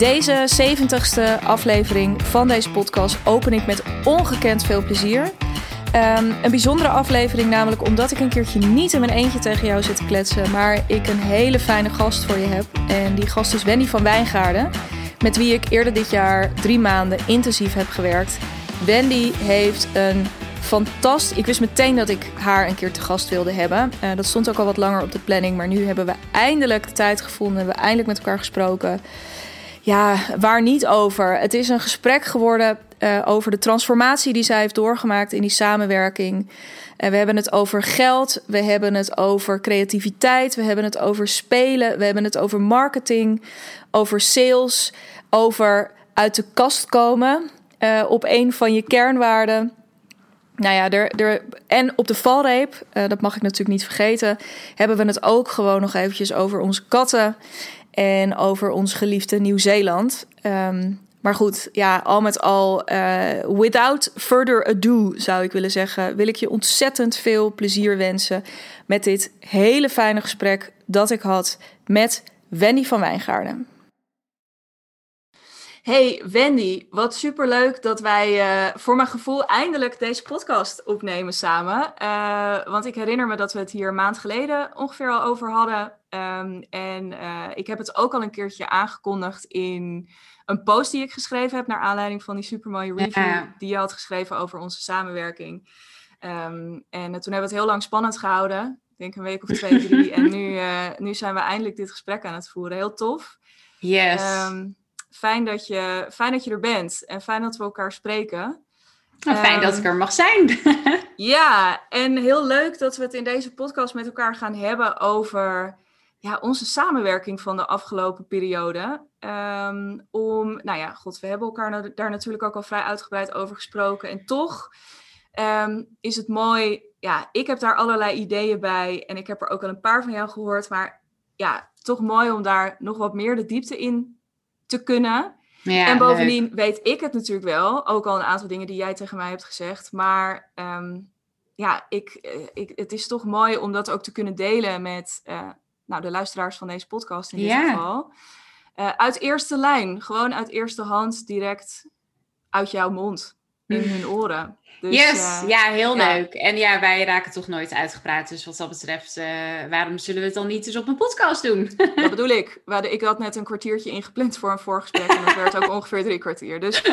Deze 70ste aflevering van deze podcast open ik met ongekend veel plezier. Um, een bijzondere aflevering, namelijk omdat ik een keertje niet in mijn eentje tegen jou zit te kletsen, maar ik een hele fijne gast voor je heb. En die gast is Wendy van Wijngaarden, met wie ik eerder dit jaar drie maanden intensief heb gewerkt. Wendy heeft een fantastisch. Ik wist meteen dat ik haar een keer te gast wilde hebben. Uh, dat stond ook al wat langer op de planning, maar nu hebben we eindelijk de tijd gevonden, hebben we eindelijk met elkaar gesproken. Ja, waar niet over. Het is een gesprek geworden uh, over de transformatie die zij heeft doorgemaakt in die samenwerking. En we hebben het over geld, we hebben het over creativiteit, we hebben het over spelen, we hebben het over marketing, over sales, over uit de kast komen uh, op een van je kernwaarden. Nou ja, er, er, en op de valreep, dat mag ik natuurlijk niet vergeten, hebben we het ook gewoon nog eventjes over onze katten en over ons geliefde Nieuw-Zeeland. Um, maar goed, ja, al met al, uh, without further ado zou ik willen zeggen, wil ik je ontzettend veel plezier wensen met dit hele fijne gesprek dat ik had met Wendy van Wijngaarden. Hey Wendy, wat superleuk dat wij uh, voor mijn gevoel eindelijk deze podcast opnemen samen. Uh, want ik herinner me dat we het hier een maand geleden ongeveer al over hadden. Um, en uh, ik heb het ook al een keertje aangekondigd in een post die ik geschreven heb naar aanleiding van die supermooie review die je had geschreven over onze samenwerking. Um, en toen hebben we het heel lang spannend gehouden. Ik denk een week of twee, drie. en nu, nu zijn we eindelijk dit gesprek aan het voeren. Heel tof. Yes. Um, Fijn dat, je, fijn dat je er bent en fijn dat we elkaar spreken. Nou, fijn um, dat ik er mag zijn. ja, en heel leuk dat we het in deze podcast met elkaar gaan hebben over ja, onze samenwerking van de afgelopen periode. Um, om, nou ja, god, we hebben elkaar daar natuurlijk ook al vrij uitgebreid over gesproken. En toch um, is het mooi, ja, ik heb daar allerlei ideeën bij en ik heb er ook al een paar van jou gehoord. Maar ja, toch mooi om daar nog wat meer de diepte in te kunnen. Ja, en bovendien weet ik het natuurlijk wel, ook al een aantal dingen die jij tegen mij hebt gezegd. Maar um, ja, ik, eh, ik, het is toch mooi om dat ook te kunnen delen met uh, nou, de luisteraars van deze podcast in dit ja. geval. Uh, uit eerste lijn, gewoon uit eerste hand, direct uit jouw mond, in hun oren. Dus, yes, uh, ja, heel ja. leuk. En ja, wij raken toch nooit uitgepraat. Dus wat dat betreft, uh, waarom zullen we het dan niet eens op een podcast doen? dat bedoel ik. Ik had net een kwartiertje ingepland voor een voorgesprek. En dat werd ook ongeveer drie kwartier. Dus, uh,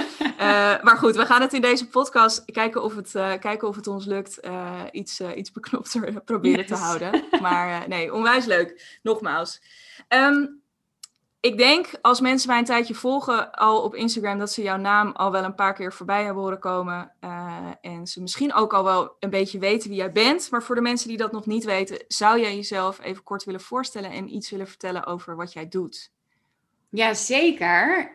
maar goed, we gaan het in deze podcast kijken of het, kijken of het ons lukt iets, iets beknopter proberen yes. te houden. Maar nee, onwijs leuk. Nogmaals. Um, ik denk als mensen mij een tijdje volgen al op Instagram, dat ze jouw naam al wel een paar keer voorbij hebben horen komen. Uh, en ze misschien ook al wel een beetje weten wie jij bent. Maar voor de mensen die dat nog niet weten, zou jij jezelf even kort willen voorstellen en iets willen vertellen over wat jij doet? Jazeker.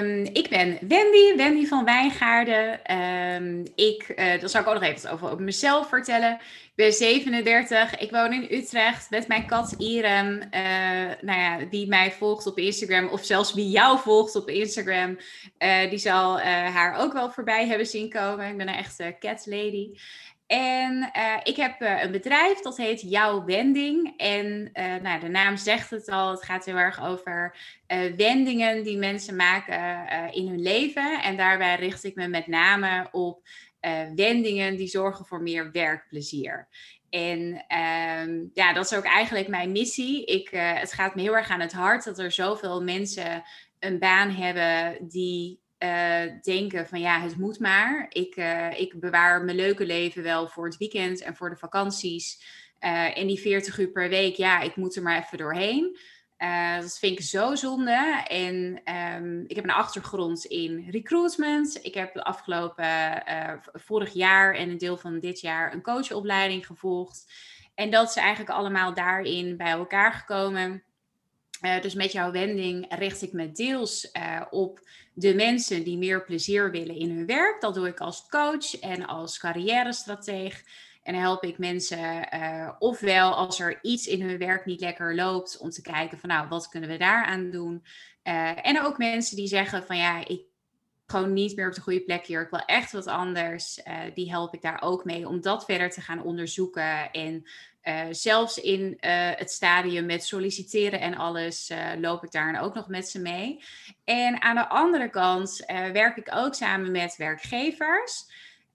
Um, ik ben Wendy, Wendy van Wijngaarden. Um, ik, uh, dan zal ik ook nog even over, mezelf vertellen. Ik ben 37, ik woon in Utrecht met mijn kat Irem. Uh, nou ja, die mij volgt op Instagram, of zelfs wie jou volgt op Instagram, uh, die zal haar ook wel voorbij hebben zien komen. Ik ben een echte cat lady. En uh, ik heb uh, een bedrijf dat heet Jouw Wending. En uh, nou, de naam zegt het al, het gaat heel erg over wendingen die mensen maken in hun leven. En daarbij richt ik me met name op wendingen die zorgen voor meer werkplezier. En ehm, ja, dat is ook eigenlijk mijn missie. Ik, het gaat me heel erg aan het hart dat er zoveel mensen een baan hebben die uh, denken van ja, het moet maar. Ik, uh, ik bewaar mijn leuke leven wel voor het weekend en voor de vakanties. Uh, en die 40 uur per week, ja, ik moet er maar even doorheen. dat vind ik zo zonde. En um, ik heb een achtergrond in recruitment. Ik heb de afgelopen vorig jaar en een deel van dit jaar een coachopleiding gevolgd. En dat is eigenlijk allemaal daarin bij elkaar gekomen. Dus met jouw wending richt ik me deels op de mensen die meer plezier willen in hun werk. Dat doe ik als coach en als carrière-strateeg. En dan help ik mensen uh, ofwel als er iets in hun werk niet lekker loopt, om te kijken van nou, wat kunnen we daaraan doen. en ook mensen die zeggen van ja, ik gewoon niet meer op de goede plek hier. Ik wil echt wat anders. die help ik daar ook mee om dat verder te gaan onderzoeken. En zelfs in het stadium met solliciteren en alles loop ik daar ook nog met ze mee. En aan de andere kant werk ik ook samen met werkgevers.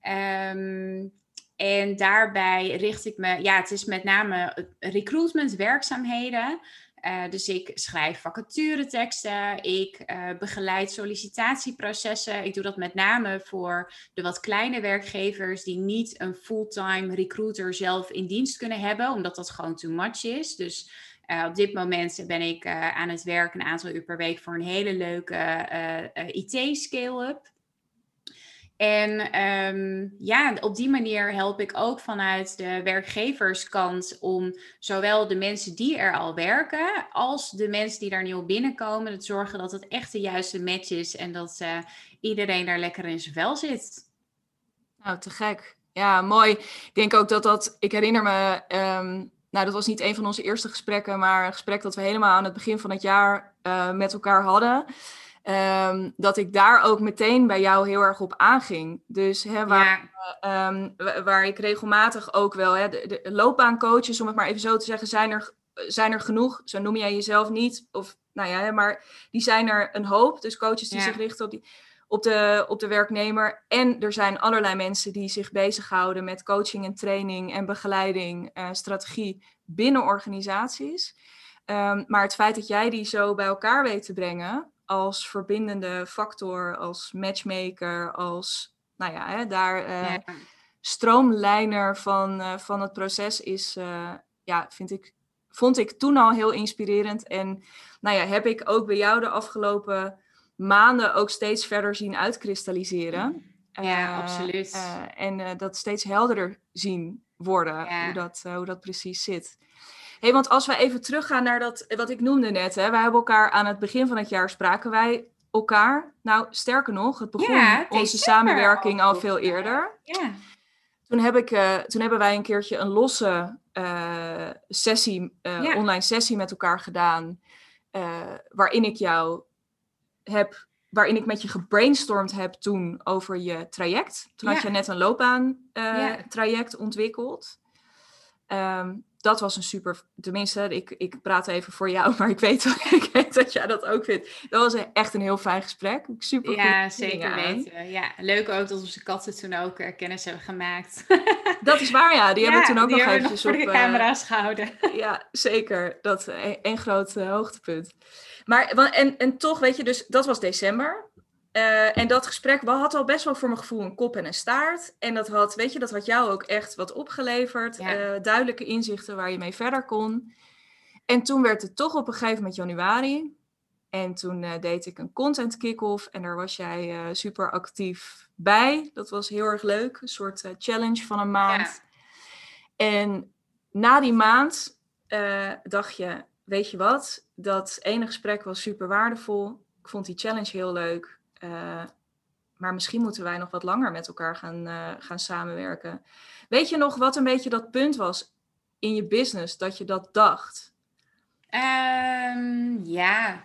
Um, en daarbij richt ik me, ja, het is met name recruitment werkzaamheden. Uh, dus ik schrijf vacatureteksten, ik uh, begeleid sollicitatieprocessen. Ik doe dat met name voor de wat kleine werkgevers die niet een fulltime recruiter zelf in dienst kunnen hebben, omdat dat gewoon too much is. Dus uh, op dit moment ben ik aan het werk een aantal uur per week voor een hele leuke IT-scale-up. En um, ja, op die manier help ik ook vanuit de werkgeverskant om zowel de mensen die er al werken, als de mensen die daar nieuw binnenkomen, te zorgen dat het echt de juiste match is en dat uh, iedereen daar lekker in zijn vel zit. Nou, te gek. Ja, mooi. Ik denk ook dat dat, ik herinner me, um, nou, dat was niet een van onze eerste gesprekken, maar een gesprek dat we helemaal aan het begin van het jaar uh, met elkaar hadden. Um, dat ik daar ook meteen bij jou heel erg op aanging. Dus hè, waar, ja. um, waar ik regelmatig ook wel, hè, de, de, loopbaancoaches, om het maar even zo te zeggen, zijn er, zijn er genoeg. Zo noem jij jezelf niet. Of, nou ja, maar die zijn er een hoop. Dus coaches die ja. zich richten op, die, op, de, op de werknemer. En er zijn allerlei mensen die zich bezighouden met coaching en training en begeleiding, uh, strategie binnen organisaties. Um, maar het feit dat jij die zo bij elkaar weet te brengen, als verbindende factor, als matchmaker, als, nou ja, hè, daar uh, ja. stroomlijner van, uh, van het proces is, uh, ja, vind ik, vond ik toen al heel inspirerend. En nou ja, heb ik ook bij jou de afgelopen maanden ook steeds verder zien uitkristalliseren. Ja, absoluut. en dat steeds helderder zien worden, hoe, dat, hoe dat precies zit hey, want als we even teruggaan naar dat, wat ik noemde net. Hè, wij hebben elkaar aan het begin van het jaar spraken wij elkaar. Nou, sterker nog, het begon ja, onze samenwerking al veel eerder. Ja. Toen, heb ik, uh, toen hebben wij een keertje een losse uh, sessie, uh, ja. online sessie met elkaar gedaan. waarin ik jou heb, waarin ik met je gebrainstormd heb toen over je traject. Toen had je net een loopbaan traject ontwikkeld. Um, dat was een super, tenminste, ik, ik praat even voor jou, maar ik weet, ik weet dat jij dat ook vindt. Dat was echt een heel fijn gesprek. Super ja, zeker weten. Ja, leuk ook dat onze katten toen ook uh, kennis hebben gemaakt. Dat is waar, ja. Die ja, hebben toen ook nog eventjes voor de op, camera's gehouden. Ja, zeker. Dat een, een groot uh, hoogtepunt. Maar, en, en toch, weet je, dus dat was december. Uh, en dat gesprek had al best wel voor mijn gevoel een kop en een staart. En dat had, weet je, dat had jou ook echt wat opgeleverd. Ja. Uh, duidelijke inzichten waar je mee verder kon. En toen werd het toch op een gegeven moment januari. En toen uh, deed ik een content kick-off. En daar was jij super actief bij. Dat was heel erg leuk. Een soort challenge van een maand. Ja. En na die maand dacht je, weet je wat? Dat ene gesprek was super waardevol. Ik vond die challenge heel leuk. Uh, maar misschien moeten wij nog wat langer met elkaar gaan, uh, gaan samenwerken. Weet je nog wat een beetje dat punt was in je business dat je dat dacht? Um, ja.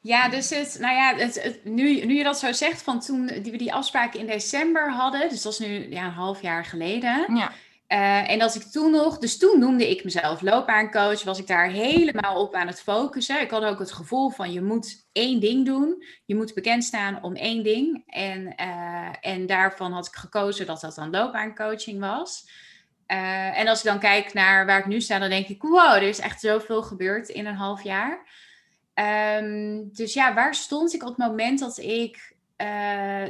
Ja, dus het, nou ja, het, het, nu, nu je dat zo zegt, van toen die we die afspraken in december hadden, dus dat is nu ja, een half jaar geleden. Ja. Uh, en dat ik toen nog, dus toen noemde ik mezelf loopbaancoach, was ik daar helemaal op aan het focussen. Ik had ook het gevoel van je moet één ding doen, je moet bekend staan om één ding. En, uh, en daarvan had ik gekozen dat dat dan loopbaancoaching was. Uh, en als ik dan kijk naar waar ik nu sta, dan denk ik, wow, er is echt zoveel gebeurd in een half jaar. Um, dus ja, waar stond ik op het moment dat ik,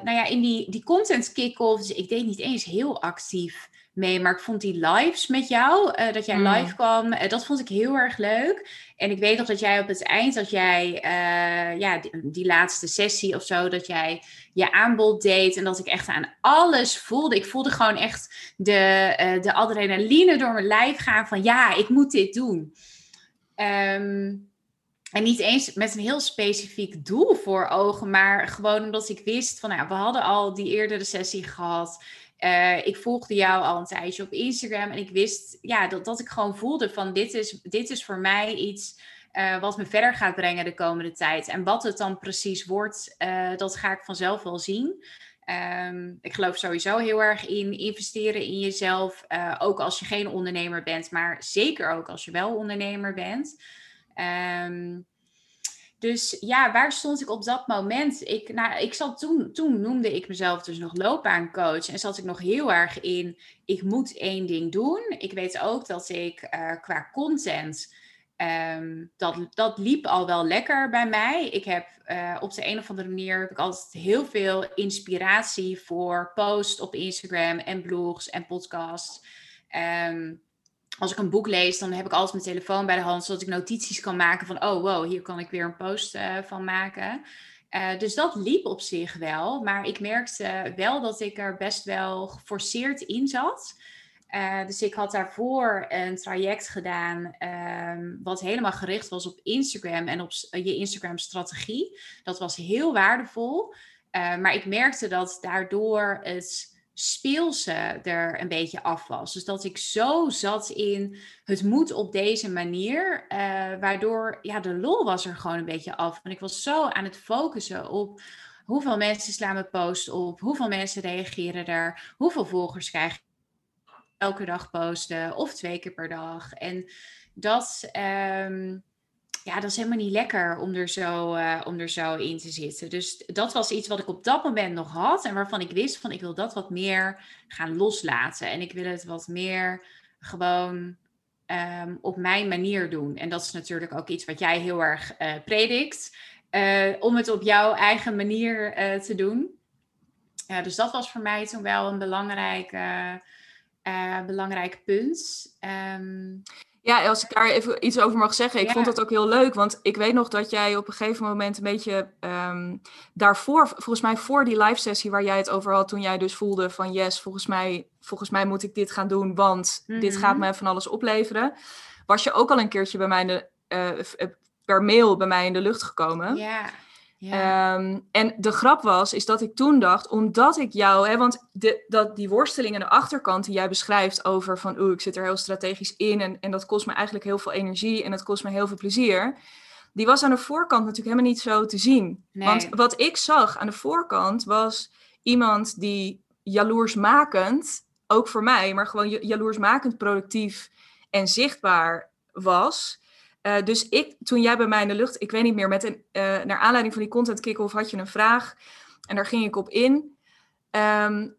nou ja, in die, die content kick-off, dus ik deed niet eens heel actief mee. Maar ik vond die lives met jou, uh, dat jij mm. live kwam, uh, dat vond ik heel erg leuk. En ik weet nog dat jij op het eind, dat jij, uh, ja, die, die, laatste sessie of zo, dat jij je aanbod deed. En dat ik echt aan alles voelde. Ik voelde gewoon echt de, de adrenaline door mijn lijf gaan van ja, ik moet dit doen. Um, en niet eens met een heel specifiek doel voor ogen, maar gewoon omdat ik wist van, nou, we hadden al die eerdere sessie gehad. Uh, ik volgde jou al een tijdje op Instagram en ik wist ja, dat, dat ik gewoon voelde van dit is, dit is voor mij iets wat me verder gaat brengen de komende tijd. En wat het dan precies wordt, dat ga ik vanzelf wel zien. Ehm, ik geloof sowieso heel erg in investeren in jezelf. ook als je geen ondernemer bent, maar zeker ook als je wel ondernemer bent. Um, dus ja, waar stond ik op dat moment? Ik, nou, ik zat toen, toen noemde ik mezelf dus nog loopbaancoach. En zat ik nog heel erg in, ik moet één ding doen. Ik weet ook dat ik uh, qua content, um, dat, dat liep al wel lekker bij mij. Ik heb uh, op de een of andere manier heb ik altijd heel veel inspiratie voor posts op Instagram en blogs en podcasts. Um, als ik een boek lees, dan heb ik altijd mijn telefoon bij de hand, zodat ik notities kan maken van, oh wow, hier kan ik weer een post uh, van maken. Uh, dus dat liep op zich wel, maar ik merkte wel dat ik er best wel geforceerd in zat. Uh, dus ik had daarvoor een traject gedaan um, wat helemaal gericht was op Instagram en op je Instagram-strategie. Dat was heel waardevol, maar ik merkte dat daardoor het speelse er een beetje af was. Dus dat ik zo zat in het moet op deze manier, uh, waardoor ja, de lol was er gewoon een beetje af. En ik was zo aan het focussen op hoeveel mensen slaan mijn post op, hoeveel mensen reageren er, hoeveel volgers krijg ik elke dag posten of twee keer per dag. En dat. Um, ja, dat is helemaal niet lekker om er, zo, uh, om er zo in te zitten. Dus dat was iets wat ik op dat moment nog had en waarvan ik wist van ik wil dat wat meer gaan loslaten. En ik wil het wat meer gewoon um, op mijn manier doen. En dat is natuurlijk ook iets wat jij heel erg uh, predikt. Uh, om het op jouw eigen manier te doen. dus dat was voor mij toen wel een belangrijk, belangrijk punt. Um, ja, als ik daar even iets over mag zeggen. Ik vond dat ook heel leuk. Want ik weet nog dat jij op een gegeven moment een beetje um, daarvoor, volgens mij voor die live sessie waar jij het over had, toen jij dus voelde van yes, volgens mij, volgens mij moet ik dit gaan doen, want dit gaat mhm. me van alles opleveren. Was je ook al een keertje bij mij de, uh, per mail bij mij in de lucht gekomen. Ja. Ja. Ehm, en de grap was, is dat ik toen dacht, omdat ik jou, hè, want de, dat, die worsteling aan de achterkant die jij beschrijft over van, oeh, ik zit er heel strategisch in en, en dat kost me eigenlijk heel veel energie en dat kost me heel veel plezier, die was aan de voorkant natuurlijk helemaal niet zo te zien. Want wat ik zag aan de voorkant was iemand die jaloersmakend, ook voor mij, maar gewoon jaloersmakend productief en zichtbaar was. Uh, dus ik, toen jij bij mij in de lucht, ik weet niet meer, met een, uh, naar aanleiding van die content kick-off had je een vraag en daar ging ik op in. Um,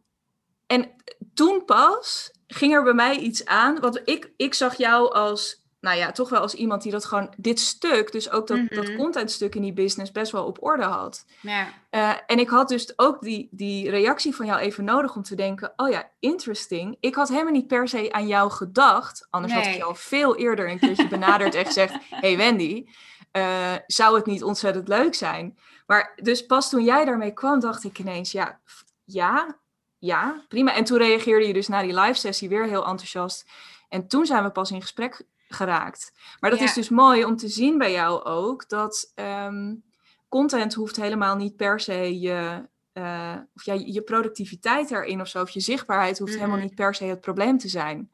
en toen pas ging er bij mij iets aan, want ik, ik zag jou als nou ja, toch wel als iemand die dat gewoon, dit stuk, dus ook dat, mm -hmm. dat mhm. contentstuk in die business best wel op orde had. Ja. Uh, en ik had dus ook die, die reactie van jou even nodig om te denken, oh ja, interesting. Ik had helemaal niet per se aan jou gedacht, anders nee. had ik je al veel eerder een keertje benaderd en gezegd, hey Wendy, uh, zou het niet ontzettend leuk zijn? Maar dus pas toen jij daarmee kwam, dacht ik ineens, ja, ja, ja, prima. En toen reageerde je dus na die live sessie weer heel enthousiast. En toen zijn we pas in gesprek geraakt. Maar dat is dus mooi om te zien bij jou ook, dat um, content hoeft helemaal niet per se je, uh, of ja, je productiviteit erin of zo, of je zichtbaarheid hoeft helemaal niet per se het probleem te zijn.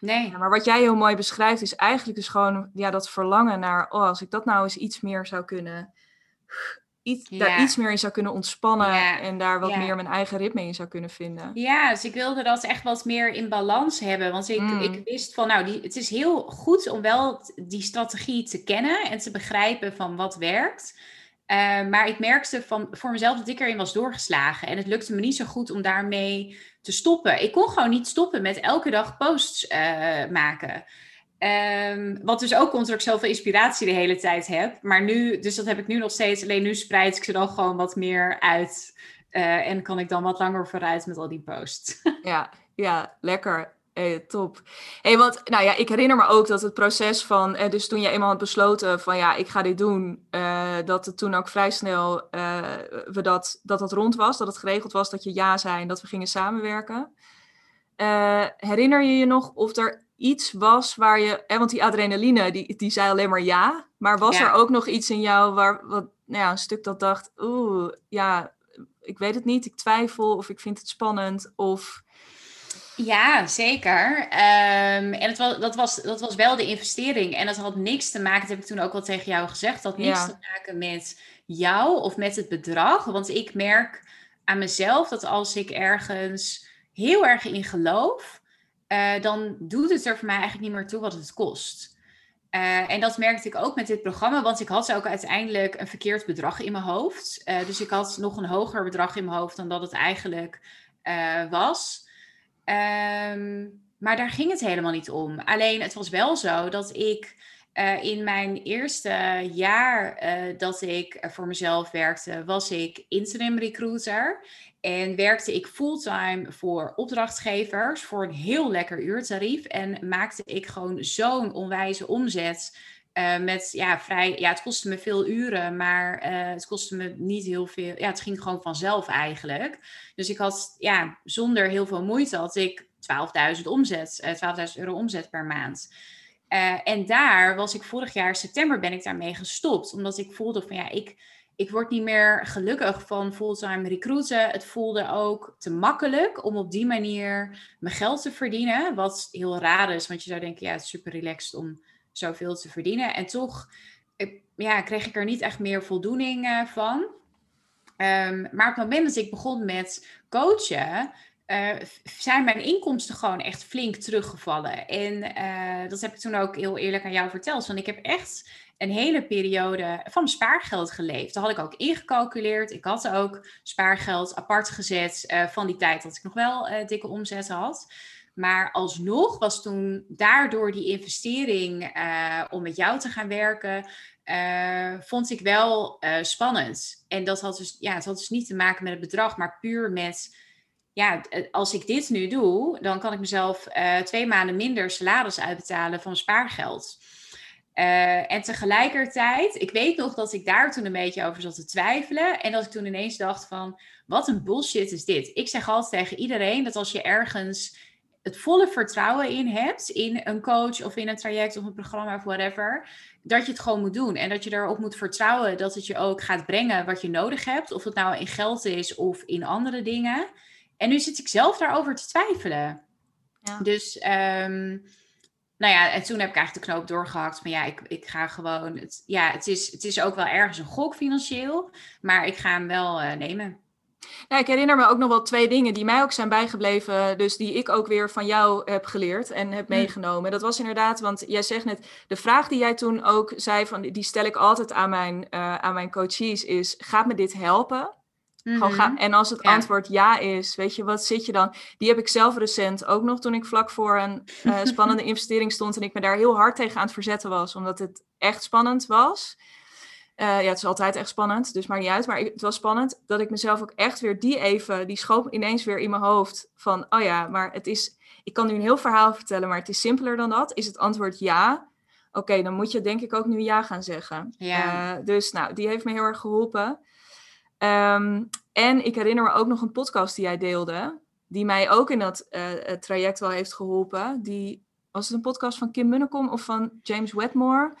Nee. Ja, maar wat jij heel mooi beschrijft is eigenlijk dus gewoon ja, dat verlangen naar, oh, als ik dat nou eens iets meer zou kunnen iets, daar iets meer in zou kunnen ontspannen en daar wat meer mijn eigen ritme in zou kunnen vinden. Ja, dus ik wilde dat echt wat meer in balans hebben. Want ik, mm. ik wist van, nou, die, het is heel goed om wel die strategie te kennen en te begrijpen van wat werkt. Uh, maar ik merkte van, voor mezelf dat ik erin was doorgeslagen. En het lukte me niet zo goed om daarmee te stoppen. Ik kon gewoon niet stoppen met elke dag posts uh, maken. Um, wat dus ook komt omdat ik zoveel inspiratie de hele tijd heb. Maar nu, dus dat heb ik nu nog steeds. Alleen nu spreid ik ze dan gewoon wat meer uit. Uh, en kan ik dan wat langer vooruit met al die posts. Ja, ja lekker. Top. Hey, want nou ja, ik herinner me ook dat het proces van, eh, dus toen je eenmaal had besloten van ja, ik ga dit doen, uh, dat het toen ook vrij snel uh, we dat, dat dat rond was, dat het geregeld was dat je ja zei en dat we gingen samenwerken. herinner je je nog of er iets was waar je, hè, want die adrenaline, die, die zei alleen maar ja, maar was er ook nog iets in jou waar, wat, nou ja, een stuk dat dacht, oeh, ja, ik weet het niet, ik twijfel of ik vind het spannend of... Ja, zeker. Ehm, en het was, dat, was, dat was wel de investering. En dat had niks te maken, dat heb ik toen ook al tegen jou gezegd, dat had niks te maken met jou of met het bedrag. Want ik merk aan mezelf dat als ik ergens heel erg in geloof, uh, dan doet het er voor mij eigenlijk niet meer toe wat het kost. Uh, en dat merkte ik ook met dit programma, want ik had ook uiteindelijk een verkeerd bedrag in mijn hoofd. Uh, dus ik had nog een hoger bedrag in mijn hoofd dan dat het eigenlijk was. Um, maar daar ging het helemaal niet om. Alleen het was wel zo dat ik in mijn eerste jaar dat ik voor mezelf werkte, was ik interim recruiter. En werkte ik fulltime voor opdrachtgevers voor een heel lekker uurtarief. En maakte ik gewoon zo'n onwijze omzet. Uh, met ja, vrij, ja, het kostte me veel uren, maar het kostte me niet heel veel. Ja, het ging gewoon vanzelf eigenlijk. Dus ik had, ja, zonder heel veel moeite had ik 12.000 omzet, 12.000 euro omzet per maand. En daar was ik vorig jaar september ben ik daarmee gestopt. Omdat ik voelde van ja, ik, ik word niet meer gelukkig van fulltime recruiten. Het voelde ook te makkelijk om op die manier mijn geld te verdienen. Wat heel raar is, want je zou denken, ja, het is super relaxed om zoveel te verdienen. En toch ja, kreeg ik er niet echt meer voldoening uh, van. Um, maar op het moment dat ik begon met coachen, uh, zijn mijn inkomsten gewoon echt flink teruggevallen. En uh, dat heb ik toen ook heel eerlijk aan jou verteld. Want ik heb echt een hele periode van spaargeld geleefd. Dat had ik ook ingecalculeerd. Ik had ook spaargeld apart gezet uh, van die tijd dat ik nog wel dikke omzet had. Maar alsnog was toen daardoor die investering om met jou te gaan werken, vond ik wel spannend. En dat had dus, ja, het had dus niet te maken met het bedrag, maar puur met ja, als ik dit nu doe, dan kan ik mezelf twee maanden minder salaris uitbetalen van spaargeld. Uh, en tegelijkertijd, ik weet nog dat ik daar toen een beetje over zat te twijfelen. En dat ik toen ineens dacht van, wat een bullshit is dit. Ik zeg altijd tegen iedereen dat als je ergens het volle vertrouwen in hebt, in een coach of in een traject of een programma of whatever, dat je het gewoon moet doen. En dat je erop moet vertrouwen dat het je ook gaat brengen wat je nodig hebt. Of het nou in geld is of in andere dingen. En nu zit ik zelf daarover te twijfelen. Ja. Dus, um, nou ja, en toen heb ik eigenlijk de knoop doorgehakt. Maar ja, ik, ik ga gewoon. Het, ja, het is, het is ook wel ergens een gok financieel. Maar ik ga hem wel uh, nemen. Nou, ik herinner me ook nog wel twee dingen die mij ook zijn bijgebleven. Dus die ik ook weer van jou heb geleerd en heb hm. meegenomen. Dat was inderdaad, want jij zegt net, de vraag die jij toen ook zei, van, die stel ik altijd aan mijn, uh, aan mijn coaches, is: gaat me dit helpen? Mhm. en als het antwoord ja is, weet je, wat zit je dan? Die heb ik zelf recent ook nog toen ik vlak voor een uh, spannende investering stond en ik me daar heel hard tegen aan het verzetten was, omdat het echt spannend was. Uh, ja, het is altijd echt spannend, dus maar niet uit. Maar het was spannend dat ik mezelf ook echt weer die even, die schoop ineens weer in mijn hoofd van, oh ja, maar het is, ik kan nu een heel verhaal vertellen, maar het is simpeler dan dat. Is het antwoord ja? Oké, dan moet je denk ik ook nu ja gaan zeggen. Ja. Uh, dus nou, die heeft me heel erg geholpen. Um, en ik herinner me ook nog een podcast die jij deelde, die mij ook in dat uh, traject wel heeft geholpen. Die, was het een podcast van Kim Munnekom of van James Wedmore?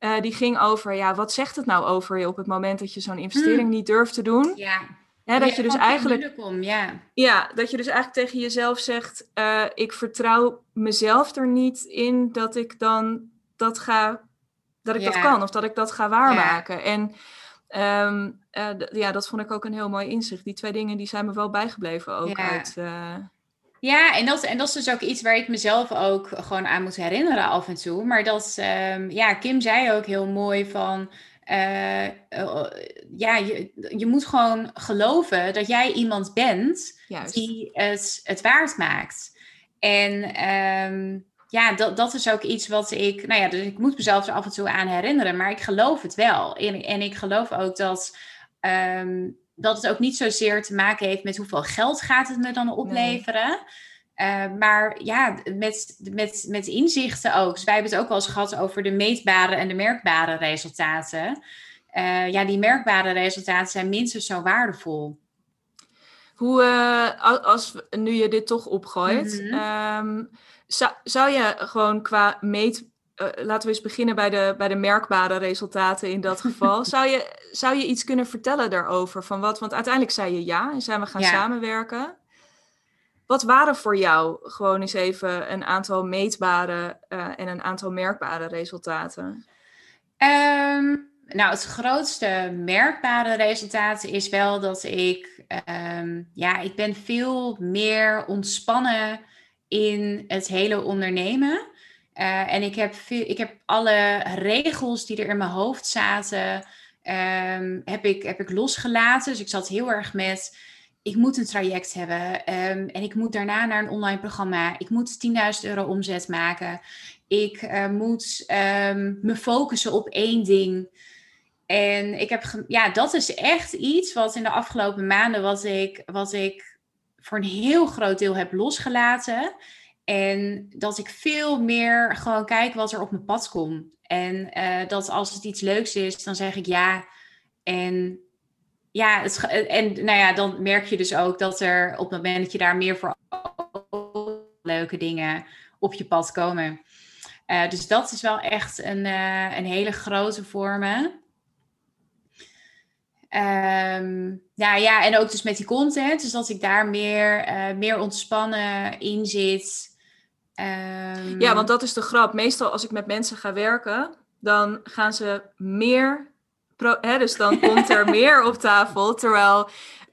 Uh, die ging over, ja, wat zegt het nou over je op het moment dat je zo'n investering hmm. niet durft te doen? Ja. Dat je dus eigenlijk. Munnekom, ja. ja, dat je dus eigenlijk tegen jezelf zegt: uh, Ik vertrouw mezelf er niet in dat ik dan dat ga, dat ik ja. dat kan of dat ik dat ga waarmaken. En Um, uh, ja, dat vond ik ook een heel mooi inzicht. Die twee dingen die zijn me wel bijgebleven ook ja. uit... Uh... Ja, en dat, en dat is dus ook iets waar ik mezelf ook gewoon aan moet herinneren af en toe. Maar dat, um, ja, Kim zei ook heel mooi van... Uh, ja, je, je moet gewoon geloven dat jij iemand bent Juist. die het, het waard maakt. En um, ja, dat, dat is ook iets wat ik, nou ja, dus ik moet mezelf er af en toe aan herinneren, maar ik geloof het wel. En, en ik geloof ook dat, um, dat het ook niet zozeer te maken heeft met hoeveel geld gaat het me dan opleveren. Nee. Uh, maar ja, met, met, met inzichten ook. Dus wij hebben het ook wel eens gehad over de meetbare en de merkbare resultaten. Uh, ja, die merkbare resultaten zijn minstens zo waardevol. Hoe, uh, als nu je dit toch opgooit, mm -hmm. Zou, zou je gewoon qua meet. Uh, laten we eens beginnen bij de, bij de merkbare resultaten in dat geval. zou, je, zou je iets kunnen vertellen daarover? Van wat? Want uiteindelijk zei je ja en zijn we gaan ja. samenwerken. Wat waren voor jou gewoon eens even een aantal meetbare en een aantal merkbare resultaten? Ehm, nou, het grootste merkbare resultaat is wel dat ik, ehm, ja, ik ben veel meer ontspannen in het hele ondernemen. Uh, en ik heb, ik heb alle regels die er in mijn hoofd zaten, um, heb, ik, heb ik losgelaten. Dus ik zat heel erg met, ik moet een traject hebben. Um, en ik moet daarna naar een online programma. Ik moet 10.000 euro omzet maken. Ik uh, moet um, me focussen op één ding. En ik heb, ja, dat is echt iets wat in de afgelopen maanden, wat ik, wat ik voor een heel groot deel heb losgelaten. En dat ik veel meer gewoon kijk wat er op mijn pad komt. En uh, dat als het iets leuks is, dan zeg ik ja. En ja, het, en nou ja, dan merk je dus ook dat er op het moment dat je daar meer voor leuke dingen op je pad komen. Uh, dus dat is wel echt een, uh, een hele grote voor me. Um, ja, ja, en ook dus met die content. Dus dat ik daar meer, uh, meer ontspannen in zit. Um... Ja, want dat is de grap. Meestal als ik met mensen ga werken, dan gaan ze meer. Pro hè, dus dan komt er meer op tafel. Terwijl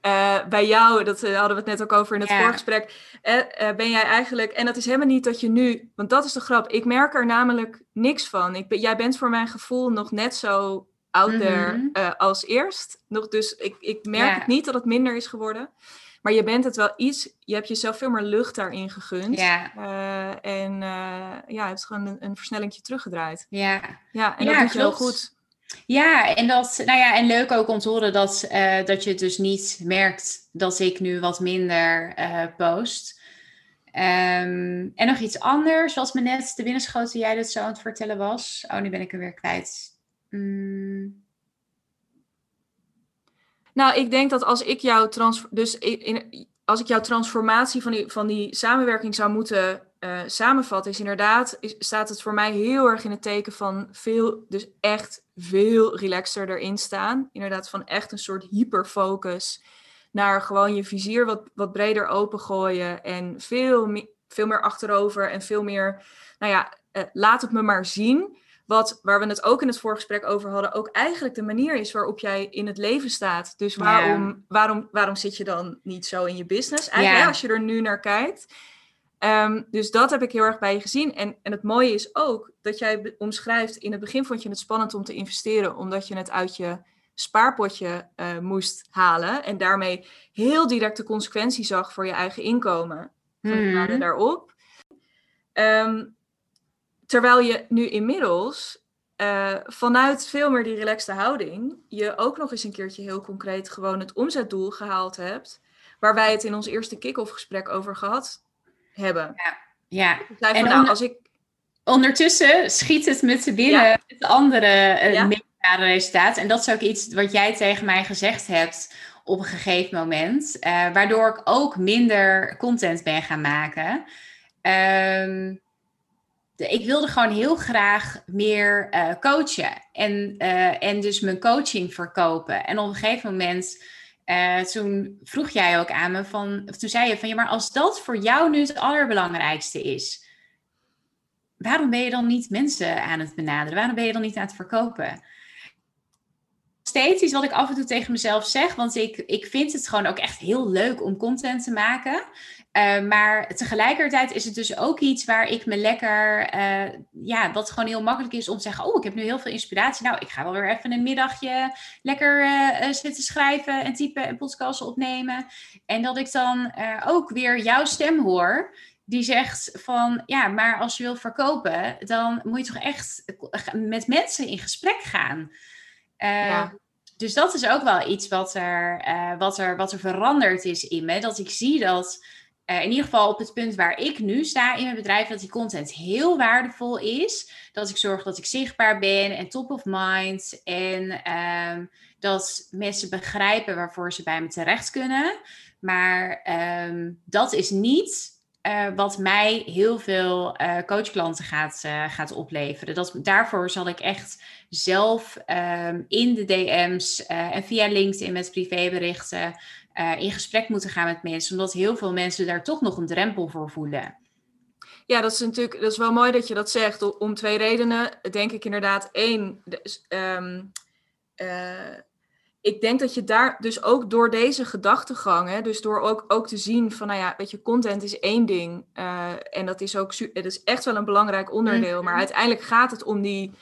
uh, bij jou, dat uh, hadden we het net ook over in het ja. voorgesprek, uh, ben jij eigenlijk, en dat is helemaal niet dat je nu, want dat is de grap, ik merk er namelijk niks van. Ik ben, jij bent voor mijn gevoel nog net zo out there mm -hmm. als eerst. Nog, dus ik, ik merk ja. het niet dat het minder is geworden. Maar je bent het wel iets, je hebt jezelf veel meer lucht daarin gegund. Ja. Uh, en uh, ja, het is gewoon een, een versnellingje teruggedraaid. Ja. Ja, en ja, dat doet je heel goed. Ja, en, dat, nou ja, en leuk ook om te horen dat, uh, dat je het dus niet merkt dat ik nu wat minder post. Um, en nog iets anders, zoals me net de binnenschoten jij dat zo aan het vertellen was. Oh, nu ben ik er weer kwijt. Mm. Nou, ik denk dat als ik jouw trans dus in, als ik jouw transformatie van die, van die samenwerking zou moeten uh, samenvatten, is inderdaad, staat het voor mij heel erg in het teken van veel, dus echt veel relaxer erin staan. Inderdaad, van echt een soort hyperfocus naar gewoon je vizier wat, wat breder opengooien en veel, veel meer achterover en veel meer, nou ja, uh, laat het me maar zien. Wat, waar we het ook in het voorgesprek over hadden, ook eigenlijk de manier is waarop jij in het leven staat. Dus waarom, ja. waarom, waarom zit je dan niet zo in je business? Eigenlijk, ja. als je er nu naar kijkt. Um, dus dat heb ik heel erg bij je gezien. En, en het mooie is ook dat jij omschrijft, in het begin vond je het spannend om te investeren, omdat je het uit je spaarpotje uh, moest halen. En daarmee heel direct de consequentie zag voor je eigen inkomen. Van de mm. daarop. Um, Terwijl je nu inmiddels uh, vanuit veel meer die relaxte houding, je ook nog eens een keertje heel concreet gewoon het omzetdoel gehaald hebt, waar wij het in ons eerste kick-off gesprek over gehad hebben. Ja, ja. van, nou, als ik... ondertussen schiet het me te binnen ja. het andere uh, ja. resultaat. En dat is ook iets wat jij tegen mij gezegd hebt op een gegeven moment, uh, waardoor ik ook minder content ben gaan maken. Um, ik wilde gewoon heel graag meer uh, coachen en, uh, en dus mijn coaching verkopen. En op een gegeven moment, uh, toen vroeg jij ook aan me van, of toen zei je van ja, maar als dat voor jou nu het allerbelangrijkste is, waarom ben je dan niet mensen aan het benaderen? Waarom ben je dan niet aan het verkopen? Steeds iets wat ik af en toe tegen mezelf zeg, want ik, ik vind het gewoon ook echt heel leuk om content te maken. Uh, maar tegelijkertijd is het dus ook iets waar ik me lekker, uh, ja, wat gewoon heel makkelijk is om te zeggen: Oh, ik heb nu heel veel inspiratie. Nou, ik ga wel weer even een middagje lekker uh, zitten schrijven en typen en podcasts opnemen. En dat ik dan ook weer jouw stem hoor, die zegt: van ja, maar als je wil verkopen, dan moet je toch echt met mensen in gesprek gaan. Ja. Dus dat is ook wel iets wat er, wat, er, wat er veranderd is in me. Dat ik zie dat uh, in ieder geval op het punt waar ik nu sta in mijn bedrijf, dat die content heel waardevol is. Dat ik zorg dat ik zichtbaar ben en top of mind. En um, dat mensen begrijpen waarvoor ze bij me terecht kunnen. Maar um, dat is niet uh, wat mij heel veel uh, coachklanten gaat, uh, gaat opleveren. Dat, daarvoor zal ik echt zelf um, in de DM's en via LinkedIn met privéberichten in gesprek moeten gaan met mensen, omdat heel veel mensen daar toch nog een drempel voor voelen. Ja, dat is natuurlijk dat is wel mooi dat je dat zegt. Om twee redenen. Denk ik inderdaad. Eén, um, ik denk dat je daar dus ook door deze gedachtegang, hè, dus door ook, ook te zien van, nou ja, weet je, content is één ding. Uh, en dat is ook, het is echt wel een belangrijk onderdeel. Maar mhm. uiteindelijk gaat het om die,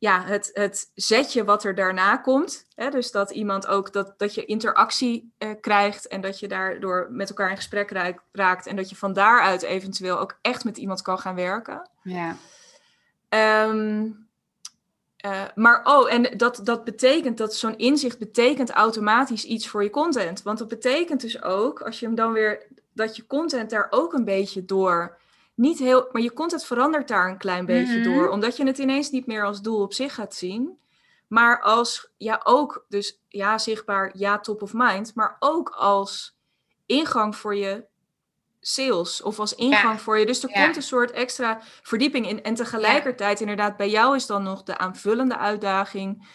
ja, het, het zetje wat er daarna komt. Hè, dus dat iemand ook, dat, dat je interactie uh, krijgt en dat je daardoor met elkaar in gesprek raakt. En dat je van daaruit eventueel ook echt met iemand kan gaan werken. Ja. Um, uh, maar oh, en dat, dat betekent dat zo'n inzicht betekent automatisch iets voor je content. Want dat betekent dus ook, als je hem dan weer, dat je content daar ook een beetje door, niet heel, maar je content verandert daar een klein beetje mhm. door, omdat je het ineens niet meer als doel op zich gaat zien, maar als, ja ook, dus ja zichtbaar, ja top of mind, maar ook als ingang voor je sales of als ingang voor je. Dus er komt een soort extra verdieping in. En tegelijkertijd, inderdaad, bij jou is dan nog de aanvullende uitdaging.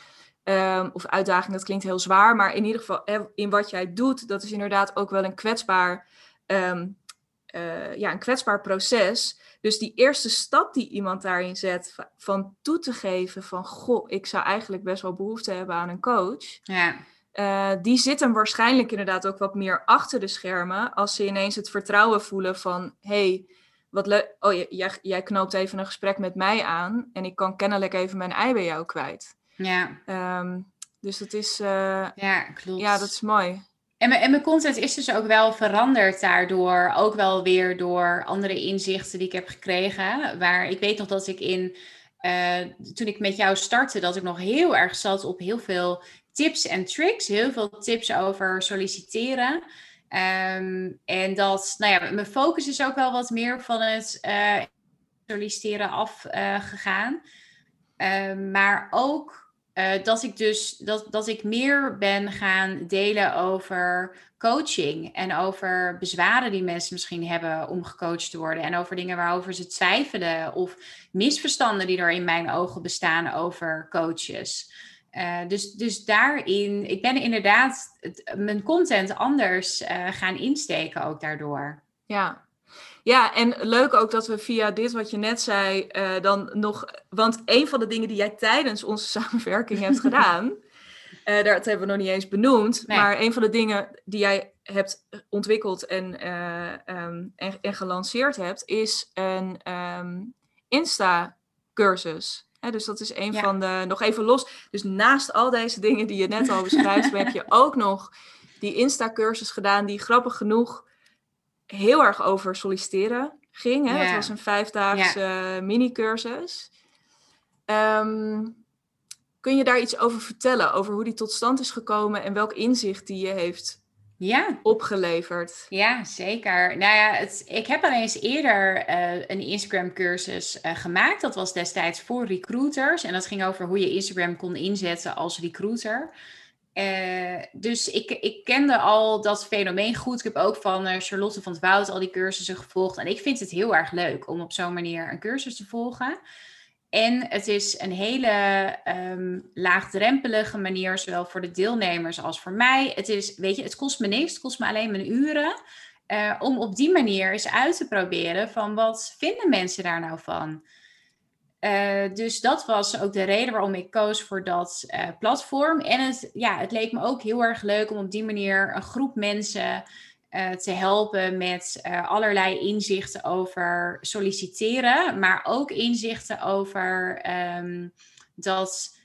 Um, of uitdaging, dat klinkt heel zwaar, maar in ieder geval in wat jij doet, dat is inderdaad ook wel een kwetsbaar, um, uh, ja, een kwetsbaar proces. Dus die eerste stap die iemand daarin zet, van toe te geven van, goh, ik zou eigenlijk best wel behoefte hebben aan een coach. Ja uh, die zitten waarschijnlijk inderdaad ook wat meer achter de schermen. Als ze ineens het vertrouwen voelen van: hey, wat leuk. Oh, jij, jij knoopt even een gesprek met mij aan. En ik kan kennelijk even mijn ei bij jou kwijt. Ja. Um, dus dat is. Uh, ja, klopt. Ja, dat is mooi. En mijn, en mijn content is dus ook wel veranderd daardoor. Ook wel weer door andere inzichten die ik heb gekregen. Waar ik weet nog dat ik in. Uh, toen ik met jou startte, dat ik nog heel erg zat op heel veel tips en tricks. Heel veel tips over solliciteren. Ehm, en dat, nou ja, mijn focus is ook wel wat meer van het uh, solliciteren afgegaan. Uh, maar ook eh, dat ik dus dat, dat ik meer ben gaan delen over coaching en over bezwaren die mensen misschien hebben om gecoacht te worden en over dingen waarover ze twijfelen of misverstanden die er in mijn ogen bestaan over coaches. Uh, dus, dus daarin, ik ben inderdaad mijn content anders uh, gaan insteken ook daardoor. Ja. Ja, en leuk ook dat we via dit wat je net zei, uh, dan nog, want een van de dingen die jij tijdens onze samenwerking hebt gedaan, daar hebben we nog niet eens benoemd, nee. maar een van de dingen die jij hebt ontwikkeld en, um, en, en, gelanceerd hebt, is een um, Insta-cursus dus dat is een van de, nog even los. Dus naast al deze dingen die je net al beschrijft, heb je ook nog die Insta-cursus gedaan, die grappig genoeg heel erg over solliciteren ging. Hè? Het was een vijfdaagse mini-cursus. Um, kun je daar iets over vertellen, over hoe die tot stand is gekomen en welk inzicht die je heeft ja. opgeleverd. Ja, zeker. Nou ja, het, ik heb al eens eerder uh, een Instagram-cursus uh, gemaakt. Dat was destijds voor recruiters. En dat ging over hoe je Instagram kon inzetten als recruiter. Uh, dus ik, ik kende al dat fenomeen goed. Ik heb ook van Charlotte van het Woud al die cursussen gevolgd. En ik vind het heel erg leuk om op zo'n manier een cursus te volgen. En het is een hele um, laagdrempelige manier, zowel voor de deelnemers als voor mij. Het is, weet je, het kost me niks, het kost me alleen mijn uren. Uh, om op die manier eens uit te proberen van wat vinden mensen daar nou van. Uh, dus dat was ook de reden waarom ik koos voor dat uh, platform. En het, ja, het leek me ook heel erg leuk om op die manier een groep mensen uh, te helpen met allerlei inzichten over solliciteren, maar ook inzichten over um, dat